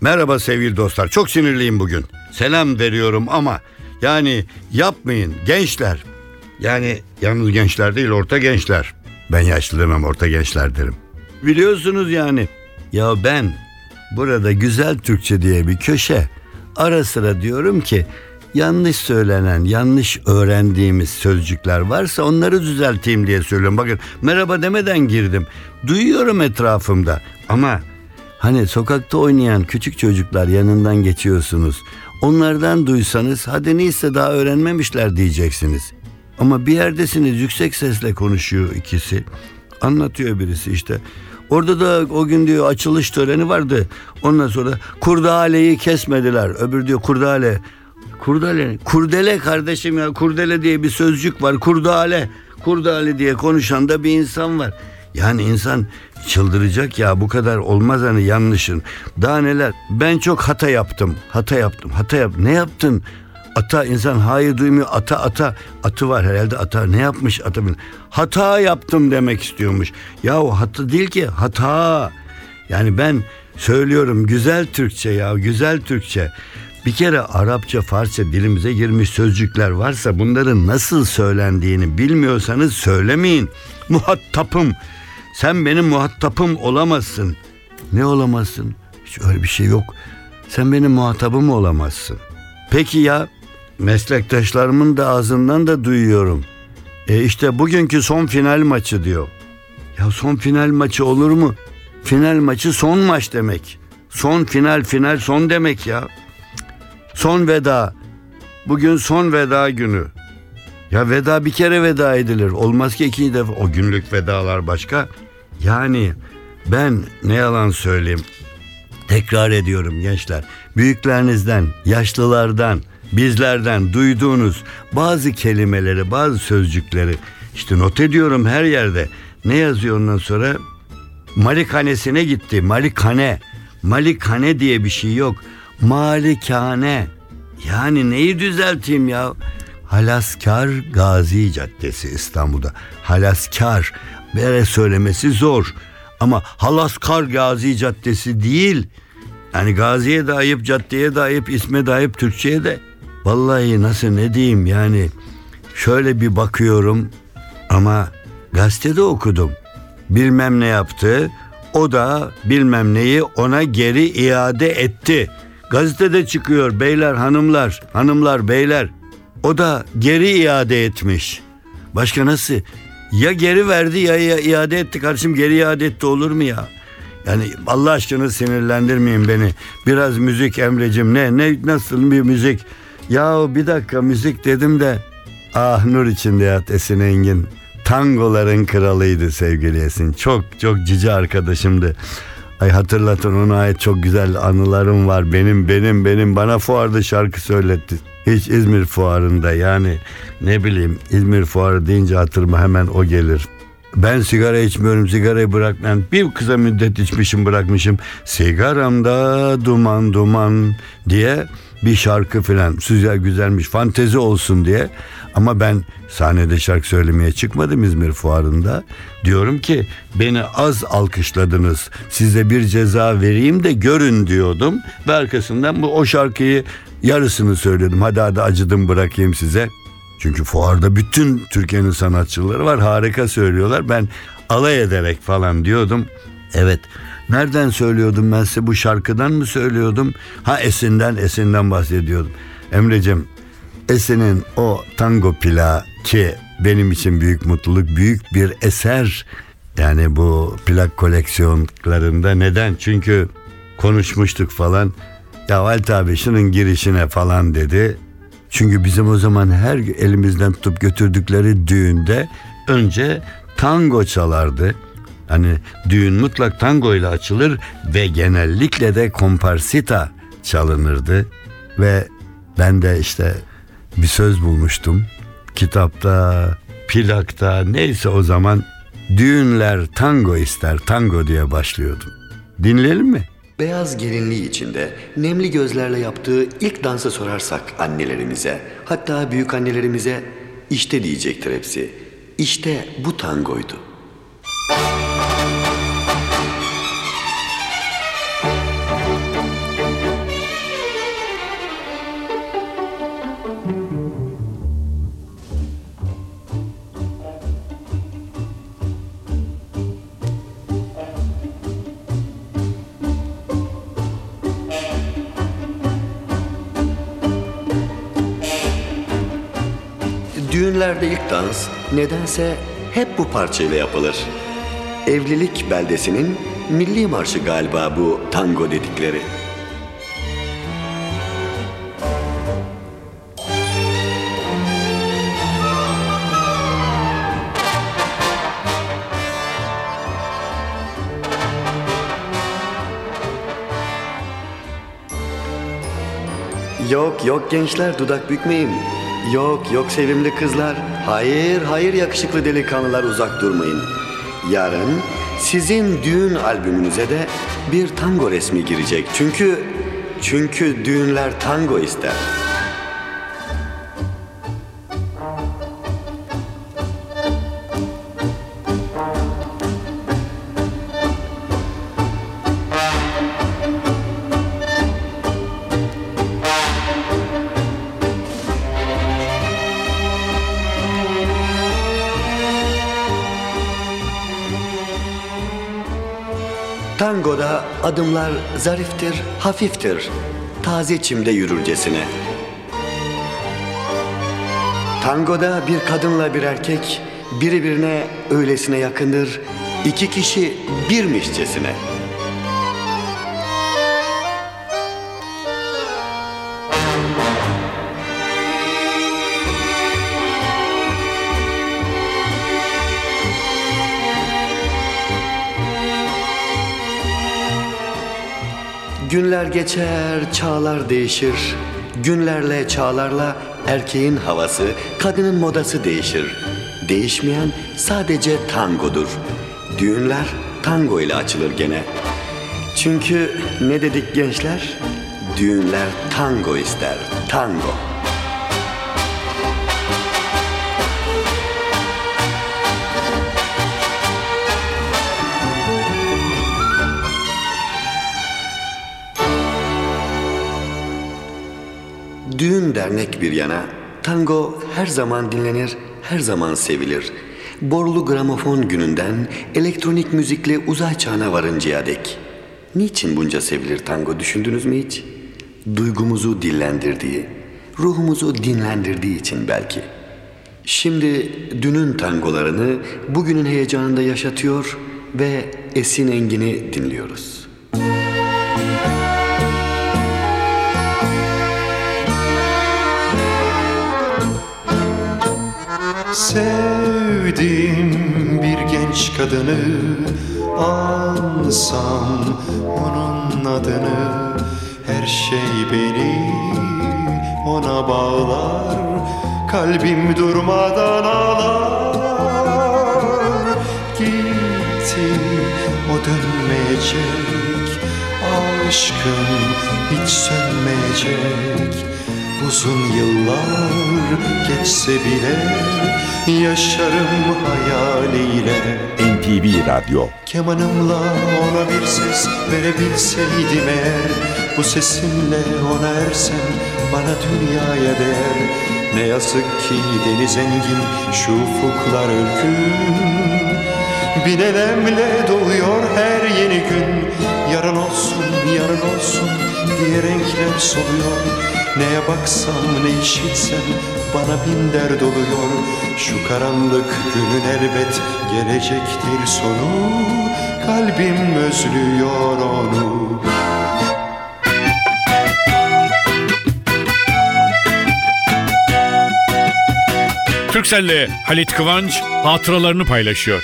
Merhaba sevgili dostlar. Çok sinirliyim bugün. Selam veriyorum ama yani yapmayın gençler. Yani yalnız gençler değil orta gençler. Ben yaşlı demem orta gençler derim. Biliyorsunuz yani. Ya ben burada güzel Türkçe diye bir köşe ara sıra diyorum ki yanlış söylenen, yanlış öğrendiğimiz sözcükler varsa onları düzelteyim diye söylüyorum. Bakın merhaba demeden girdim. Duyuyorum etrafımda ama Hani sokakta oynayan küçük çocuklar yanından geçiyorsunuz. Onlardan duysanız hadi neyse daha öğrenmemişler diyeceksiniz. Ama bir yerdesiniz yüksek sesle konuşuyor ikisi. Anlatıyor birisi işte. Orada da o gün diyor açılış töreni vardı. Ondan sonra kurdaleyi kesmediler. Öbür diyor kurdale. Kurdale. Kurdele kardeşim ya. Kurdele diye bir sözcük var. Kurdale. Kurdale diye konuşan da bir insan var. Yani insan çıldıracak ya bu kadar olmaz hani yanlışın. Daha neler ben çok hata yaptım. Hata yaptım. Hata yap. Ne yaptın? Ata insan hayır duymuyor. Ata ata. Atı var herhalde ata. Ne yapmış ata? Hata yaptım demek istiyormuş. Ya o hata değil ki hata. Yani ben söylüyorum güzel Türkçe ya güzel Türkçe. Bir kere Arapça, Farsça dilimize girmiş sözcükler varsa bunların nasıl söylendiğini bilmiyorsanız söylemeyin. Muhatapım sen benim muhatapım olamazsın. Ne olamazsın? Hiç öyle bir şey yok. Sen benim muhatabım olamazsın. Peki ya meslektaşlarımın da ağzından da duyuyorum. E işte bugünkü son final maçı diyor. Ya son final maçı olur mu? Final maçı son maç demek. Son final final son demek ya. Son veda. Bugün son veda günü. Ya veda bir kere veda edilir. Olmaz ki ikinci defa. O günlük vedalar başka. Yani ben ne yalan söyleyeyim. Tekrar ediyorum gençler. Büyüklerinizden, yaşlılardan, bizlerden duyduğunuz bazı kelimeleri, bazı sözcükleri işte not ediyorum her yerde. Ne yazıyor ondan sonra? Malikanesine gitti. Malikane. Malikane diye bir şey yok. Malikane. Yani neyi düzelteyim ya? Halaskar Gazi Caddesi İstanbul'da. Halaskar. Bere söylemesi zor. Ama Halaskar Gazi Caddesi değil. Yani Gazi'ye de ayıp, caddeye de ayıp, isme de ayıp, Türkçe'ye de. Vallahi nasıl ne diyeyim yani. Şöyle bir bakıyorum ama gazetede okudum. Bilmem ne yaptı. O da bilmem neyi ona geri iade etti. Gazetede çıkıyor beyler hanımlar, hanımlar beyler. O da geri iade etmiş. Başka nasıl? Ya geri verdi ya, ya iade etti kardeşim geri iade etti olur mu ya? Yani Allah aşkına sinirlendirmeyin beni. Biraz müzik Emrecim ne ne nasıl bir müzik? Ya bir dakika müzik dedim de ah nur içinde yat Esin Engin. Tangoların kralıydı sevgili Esin. Çok çok cici arkadaşımdı. Ay hatırlatın ona ait çok güzel anılarım var. Benim benim benim bana fuarda şarkı söyletti. Hiç İzmir fuarında yani ne bileyim İzmir fuarı deyince hatırıma hemen o gelir. Ben sigara içmiyorum sigarayı bırakmam. Bir kısa müddet içmişim bırakmışım. Sigaramda duman duman diye bir şarkı filan. Güzel güzelmiş fantezi olsun diye. Ama ben sahnede şarkı söylemeye çıkmadım İzmir fuarında. Diyorum ki beni az alkışladınız. Size bir ceza vereyim de görün diyordum. Ve arkasından bu o şarkıyı yarısını söyledim. Hadi hadi acıdım bırakayım size. Çünkü fuarda bütün Türkiye'nin sanatçıları var. Harika söylüyorlar. Ben alay ederek falan diyordum. Evet. Nereden söylüyordum ben size bu şarkıdan mı söylüyordum? Ha Esin'den Esin'den bahsediyordum. Emre'cim Esin'in o tango plağı ki benim için büyük mutluluk, büyük bir eser. Yani bu plak koleksiyonlarında neden? Çünkü konuşmuştuk falan. Ya Halit abi şunun girişine falan dedi. Çünkü bizim o zaman her elimizden tutup götürdükleri düğünde önce tango çalardı. Hani düğün mutlak tango ile açılır ve genellikle de komparsita çalınırdı. Ve ben de işte bir söz bulmuştum. Kitapta, plakta neyse o zaman düğünler tango ister tango diye başlıyordum. Dinleyelim mi? Beyaz gelinliği içinde nemli gözlerle yaptığı ilk dansı sorarsak annelerimize, hatta büyük annelerimize işte diyecektir hepsi. İşte bu tangoydu. Düğünlerde ilk dans nedense hep bu parçayla yapılır. Evlilik beldesinin milli marşı galiba bu tango dedikleri. Yok yok gençler dudak bükmeyin. Yok yok sevimli kızlar. Hayır hayır yakışıklı delikanlılar uzak durmayın. Yarın sizin düğün albümünüze de bir tango resmi girecek. Çünkü çünkü düğünler tango ister. Adımlar zariftir, hafiftir. Taze çimde yürürcesine. Tangoda bir kadınla bir erkek birbirine öylesine yakındır. iki kişi birmişçesine. Günler geçer, çağlar değişir. Günlerle, çağlarla erkeğin havası, kadının modası değişir. Değişmeyen sadece tangodur. Düğünler tango ile açılır gene. Çünkü ne dedik gençler? Düğünler tango ister, tango. Düğün dernek bir yana, tango her zaman dinlenir, her zaman sevilir. Borlu gramofon gününden elektronik müzikle uzay çağına varıncaya dek. Niçin bunca sevilir tango düşündünüz mü hiç? Duygumuzu dillendirdiği, ruhumuzu dinlendirdiği için belki. Şimdi dünün tangolarını bugünün heyecanında yaşatıyor ve Esin Engin'i dinliyoruz. Sevdim bir genç kadını Ansam onun adını. Her şey beni ona bağlar Kalbim durmadan ağlar. Gitti o dönmeyecek Aşkım hiç sönmeyecek Uzun yıllar geçse bile Yaşarım hayaliyle. NTV Radyo. Kemanımla ona bir ses verebilseydim eğer Bu sesimle ona ersem bana dünyaya değer. Ne yazık ki deniz engin şu ufuklar ürkün. Bin elemle doğuyor her yeni gün diye renkler soluyor Neye baksam ne işitsem bana bin dert oluyor Şu karanlık günün elbet gelecektir sonu Kalbim özlüyor onu Türkcell'le Halit Kıvanç hatıralarını paylaşıyor.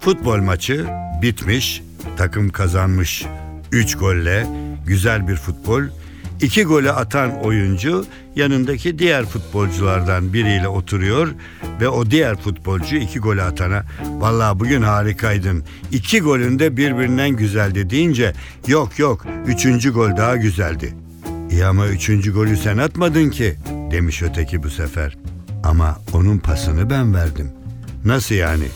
Futbol maçı bitmiş, takım kazanmış. 3 golle güzel bir futbol. 2 golü atan oyuncu yanındaki diğer futbolculardan biriyle oturuyor ve o diğer futbolcu iki golü atana vallahi bugün harikaydın. İki golün de birbirinden güzeldi deyince yok yok üçüncü gol daha güzeldi. İyi ama üçüncü golü sen atmadın ki demiş öteki bu sefer. Ama onun pasını ben verdim. Nasıl yani?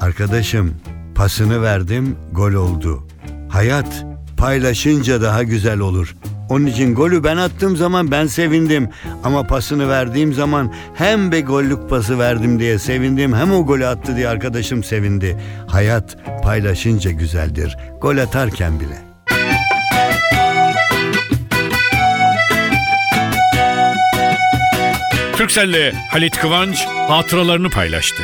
Arkadaşım pasını verdim gol oldu. Hayat paylaşınca daha güzel olur. Onun için golü ben attığım zaman ben sevindim. Ama pasını verdiğim zaman hem be gollük pası verdim diye sevindim hem o golü attı diye arkadaşım sevindi. Hayat paylaşınca güzeldir. Gol atarken bile. Türkcell'le Halit Kıvanç hatıralarını paylaştı.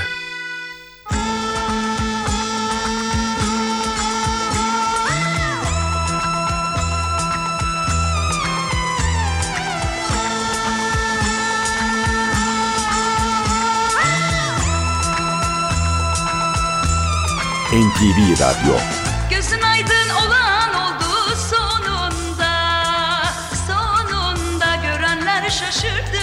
NTV Radyo. Gözün aydın olan oldu sonunda. Sonunda görenler şaşırdı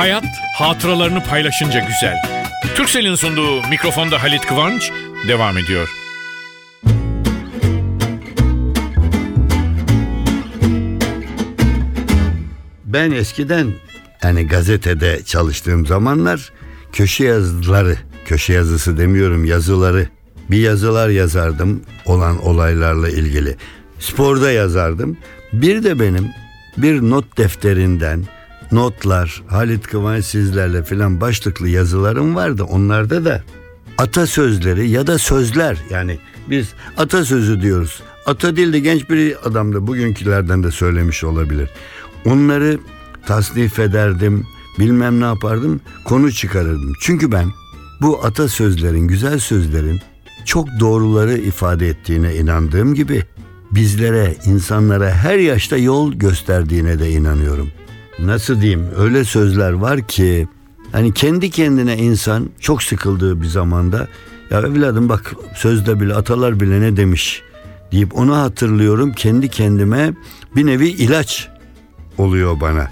Hayat hatıralarını paylaşınca güzel. Türkcell'in sunduğu mikrofonda Halit Kıvanç devam ediyor. Ben eskiden yani gazetede çalıştığım zamanlar köşe yazıları, köşe yazısı demiyorum yazıları, bir yazılar yazardım olan olaylarla ilgili. Sporda yazardım. Bir de benim bir not defterinden notlar, Halit Kıvanç sizlerle filan başlıklı yazılarım vardı. Onlarda da atasözleri ya da sözler yani biz atasözü diyoruz. Ata değil de genç bir adam da bugünkülerden de söylemiş olabilir. Onları tasnif ederdim, bilmem ne yapardım, konu çıkarırdım. Çünkü ben bu atasözlerin, güzel sözlerin çok doğruları ifade ettiğine inandığım gibi bizlere, insanlara her yaşta yol gösterdiğine de inanıyorum. Nasıl diyeyim? Öyle sözler var ki hani kendi kendine insan çok sıkıldığı bir zamanda ya evladım bak sözde bile atalar bile ne demiş deyip onu hatırlıyorum kendi kendime bir nevi ilaç oluyor bana.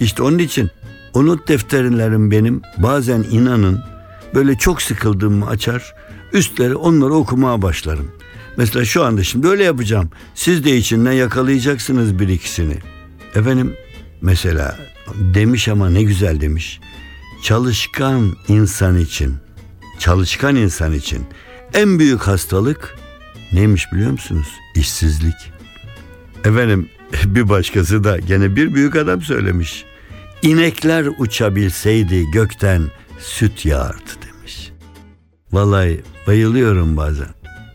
İşte onun için o not defterlerim benim bazen inanın böyle çok sıkıldığımı açar üstleri onları okumaya başlarım. Mesela şu anda şimdi öyle yapacağım. Siz de içinden yakalayacaksınız bir ikisini. Efendim mesela demiş ama ne güzel demiş. Çalışkan insan için, çalışkan insan için en büyük hastalık neymiş biliyor musunuz? İşsizlik. Efendim bir başkası da gene bir büyük adam söylemiş. İnekler uçabilseydi gökten süt yağardı demiş. Vallahi bayılıyorum bazen.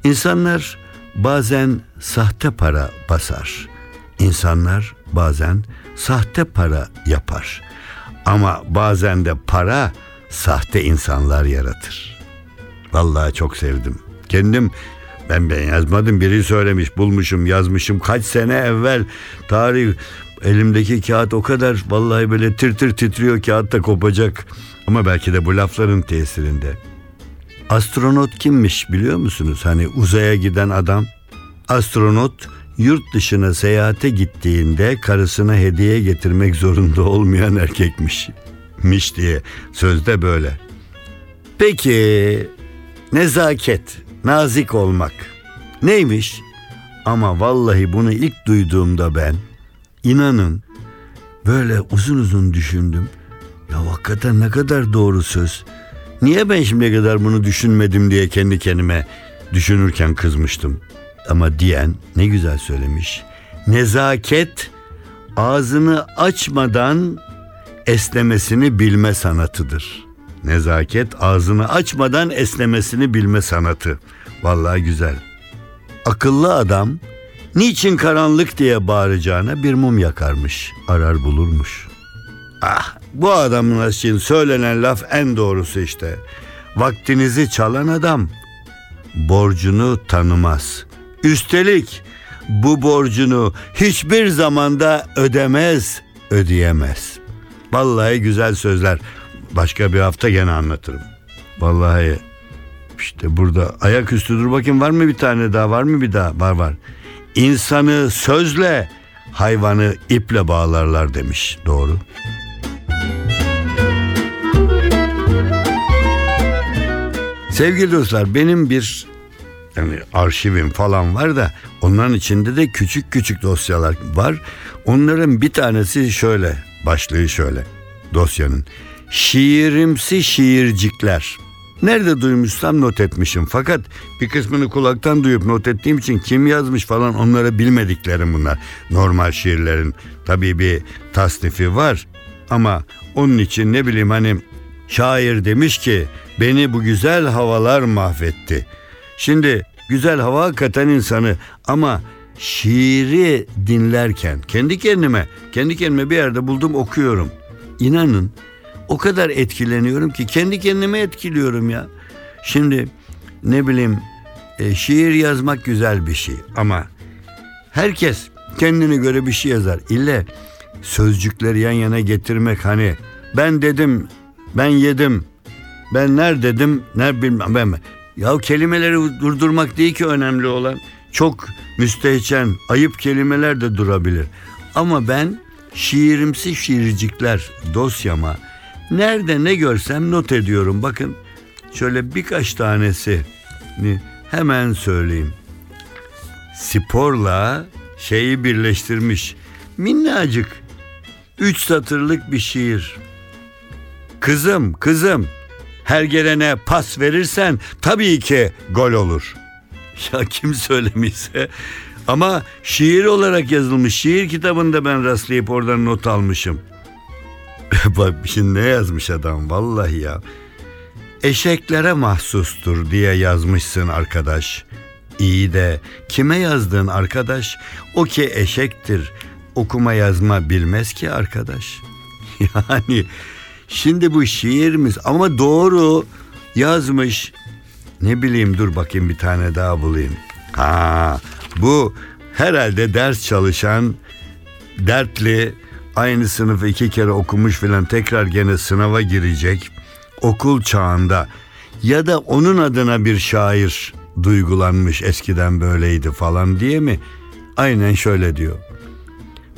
İnsanlar bazen sahte para basar. İnsanlar bazen sahte para yapar. Ama bazen de para sahte insanlar yaratır. Vallahi çok sevdim. Kendim ben ben yazmadım biri söylemiş bulmuşum yazmışım kaç sene evvel tarih Elimdeki kağıt o kadar vallahi böyle tir tir titriyor kağıt da kopacak. Ama belki de bu lafların tesirinde. Astronot kimmiş biliyor musunuz? Hani uzaya giden adam. Astronot yurt dışına seyahate gittiğinde karısına hediye getirmek zorunda olmayan erkekmiş. Miş diye sözde böyle. Peki nezaket, nazik olmak neymiş? Ama vallahi bunu ilk duyduğumda ben inanın böyle uzun uzun düşündüm. Ya hakikaten ne kadar doğru söz. Niye ben şimdiye kadar bunu düşünmedim diye kendi kendime düşünürken kızmıştım. Ama diyen ne güzel söylemiş. Nezaket ağzını açmadan esnemesini bilme sanatıdır. Nezaket ağzını açmadan esnemesini bilme sanatı. Vallahi güzel. Akıllı adam niçin karanlık diye bağıracağına bir mum yakarmış, arar bulurmuş. Ah bu adamın için söylenen laf en doğrusu işte. Vaktinizi çalan adam borcunu tanımaz. Üstelik bu borcunu hiçbir zamanda ödemez, ödeyemez. Vallahi güzel sözler. Başka bir hafta gene anlatırım. Vallahi işte burada ayaküstü dur bakayım var mı bir tane daha var mı bir daha var var. İnsanı sözle hayvanı iple bağlarlar demiş doğru. Sevgili dostlar benim bir yani arşivim falan var da onların içinde de küçük küçük dosyalar var. Onların bir tanesi şöyle başlığı şöyle dosyanın. Şiirimsi şiircikler. Nerede duymuşsam not etmişim. Fakat bir kısmını kulaktan duyup not ettiğim için kim yazmış falan onlara bilmediklerim bunlar. Normal şiirlerin tabii bir tasnifi var. Ama onun için ne bileyim hani şair demiş ki beni bu güzel havalar mahvetti. Şimdi güzel hava hakikaten insanı ama şiiri dinlerken kendi kendime kendi kendime bir yerde buldum okuyorum. İnanın o kadar etkileniyorum ki kendi kendime etkiliyorum ya. Şimdi ne bileyim e, şiir yazmak güzel bir şey ama herkes kendine göre bir şey yazar. İlle sözcükleri yan yana getirmek hani ben dedim ben yedim ben ner dedim ner bilmem ben ya kelimeleri durdurmak değil ki önemli olan. Çok müstehcen ayıp kelimeler de durabilir. Ama ben şiirimsi şiircikler dosyama nerede ne görsem not ediyorum. Bakın şöyle birkaç tanesi hemen söyleyeyim. Sporla şeyi birleştirmiş. Minnacık üç satırlık bir şiir. Kızım, kızım. Her gelene pas verirsen tabii ki gol olur. Ya kim söylemişse ama şiir olarak yazılmış. Şiir kitabında ben rastlayıp oradan not almışım. Bak şimdi ne yazmış adam vallahi ya. Eşeklere mahsustur diye yazmışsın arkadaş. İyi de kime yazdın arkadaş? O ki eşektir. Okuma yazma bilmez ki arkadaş. Yani Şimdi bu şiirimiz ama doğru yazmış. Ne bileyim dur bakayım bir tane daha bulayım. Ha bu herhalde ders çalışan dertli aynı sınıfı iki kere okumuş filan tekrar gene sınava girecek okul çağında ya da onun adına bir şair duygulanmış eskiden böyleydi falan diye mi? Aynen şöyle diyor.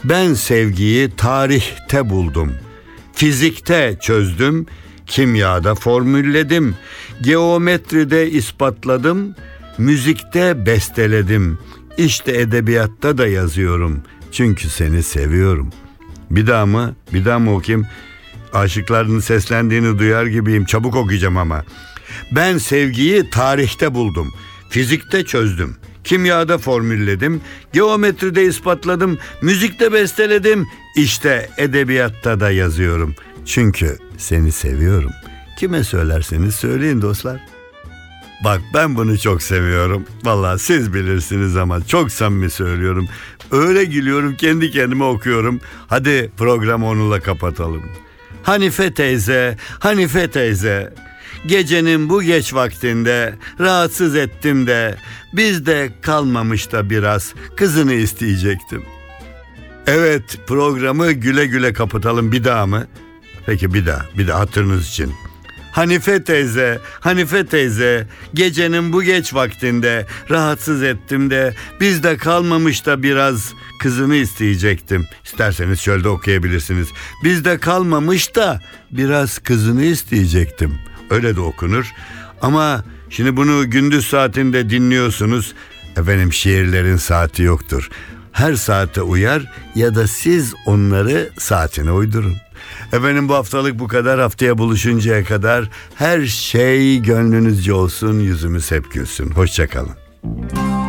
Ben sevgiyi tarihte buldum.'' Fizikte çözdüm, kimyada formülledim, geometride ispatladım, müzikte besteledim. İşte edebiyatta da yazıyorum. Çünkü seni seviyorum. Bir daha mı? Bir daha mı okuyayım? Aşıkların seslendiğini duyar gibiyim. Çabuk okuyacağım ama. Ben sevgiyi tarihte buldum. Fizikte çözdüm. Kimyada formülledim, geometride ispatladım, müzikte besteledim, işte edebiyatta da yazıyorum. Çünkü seni seviyorum. Kime söylerseniz söyleyin dostlar. Bak ben bunu çok seviyorum. Vallahi siz bilirsiniz ama çok samimi söylüyorum. Öyle gülüyorum kendi kendime okuyorum. Hadi programı onunla kapatalım. Hanife teyze, Hanife teyze. Gecenin bu geç vaktinde rahatsız ettim de bizde kalmamış da biraz kızını isteyecektim. Evet programı güle güle kapatalım bir daha mı? Peki bir daha bir daha hatırınız için. Hanife teyze, Hanife teyze, gecenin bu geç vaktinde rahatsız ettim de bizde kalmamış da biraz kızını isteyecektim. İsterseniz şöyle de okuyabilirsiniz. Bizde kalmamış da biraz kızını isteyecektim. Öyle de okunur. Ama şimdi bunu gündüz saatinde dinliyorsunuz. Efendim şiirlerin saati yoktur. Her saate uyar ya da siz onları saatine uydurun. Efendim bu haftalık bu kadar. Haftaya buluşuncaya kadar her şey gönlünüzce olsun, yüzümüz hep gülsün. Hoşçakalın.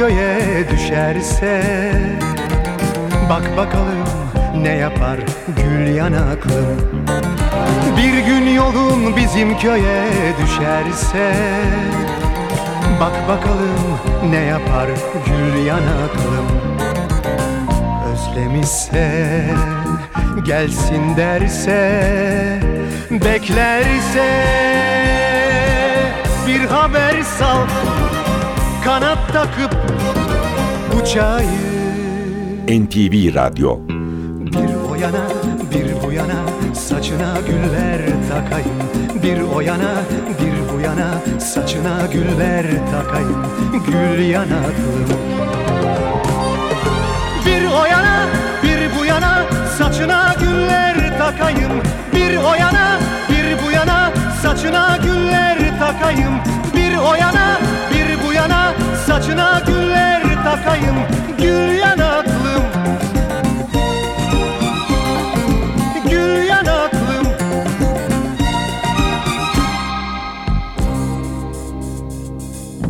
Köye düşerse Bak bakalım ne yapar gül yanaklım Bir gün yolun bizim köye düşerse Bak bakalım ne yapar gül yanaklım Özlemişse gelsin derse Beklerse bir haber sal Kanat takıp uçayım. NTV Radyo. Bir o yana bir bu yana saçına güller takayım. Bir o yana bir bu yana saçına güller takayım. Gül yanaklım Bir o yana bir bu yana saçına güller takayım. Bir o yana bir bu yana saçına güller takayım. Bir o yana yana saçına güller takayım Gül yanaklım. Gül yanaklım.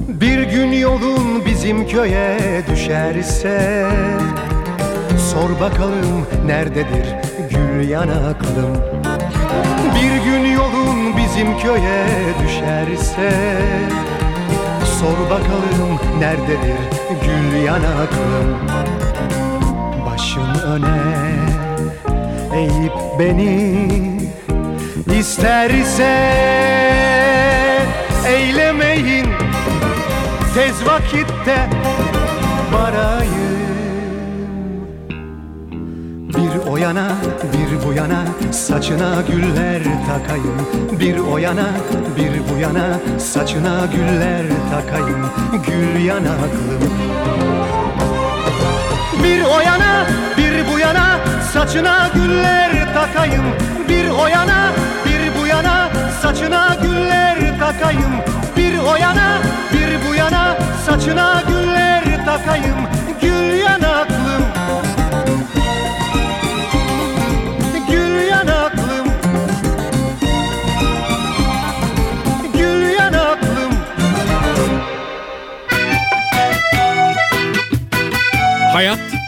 Bir gün yolun bizim köye düşerse Sor bakalım nerededir gül yanaklım. Bir gün yolun bizim köye düşerse Sor bakalım nerededir gül yanaklım Başın öne eğip beni isterse Eylemeyin. Tez vakitte varayım Bir o yana bir bu yana saçına güller takayım. Bir o yana bir bu yana saçına güller takayım. Gül yanaklım bir o yana bir bu yana saçına güller takayım. Bir o yana bir bu yana saçına güller takayım. Bir o yana bir bu yana saçına güller takayım. Gül yanaklım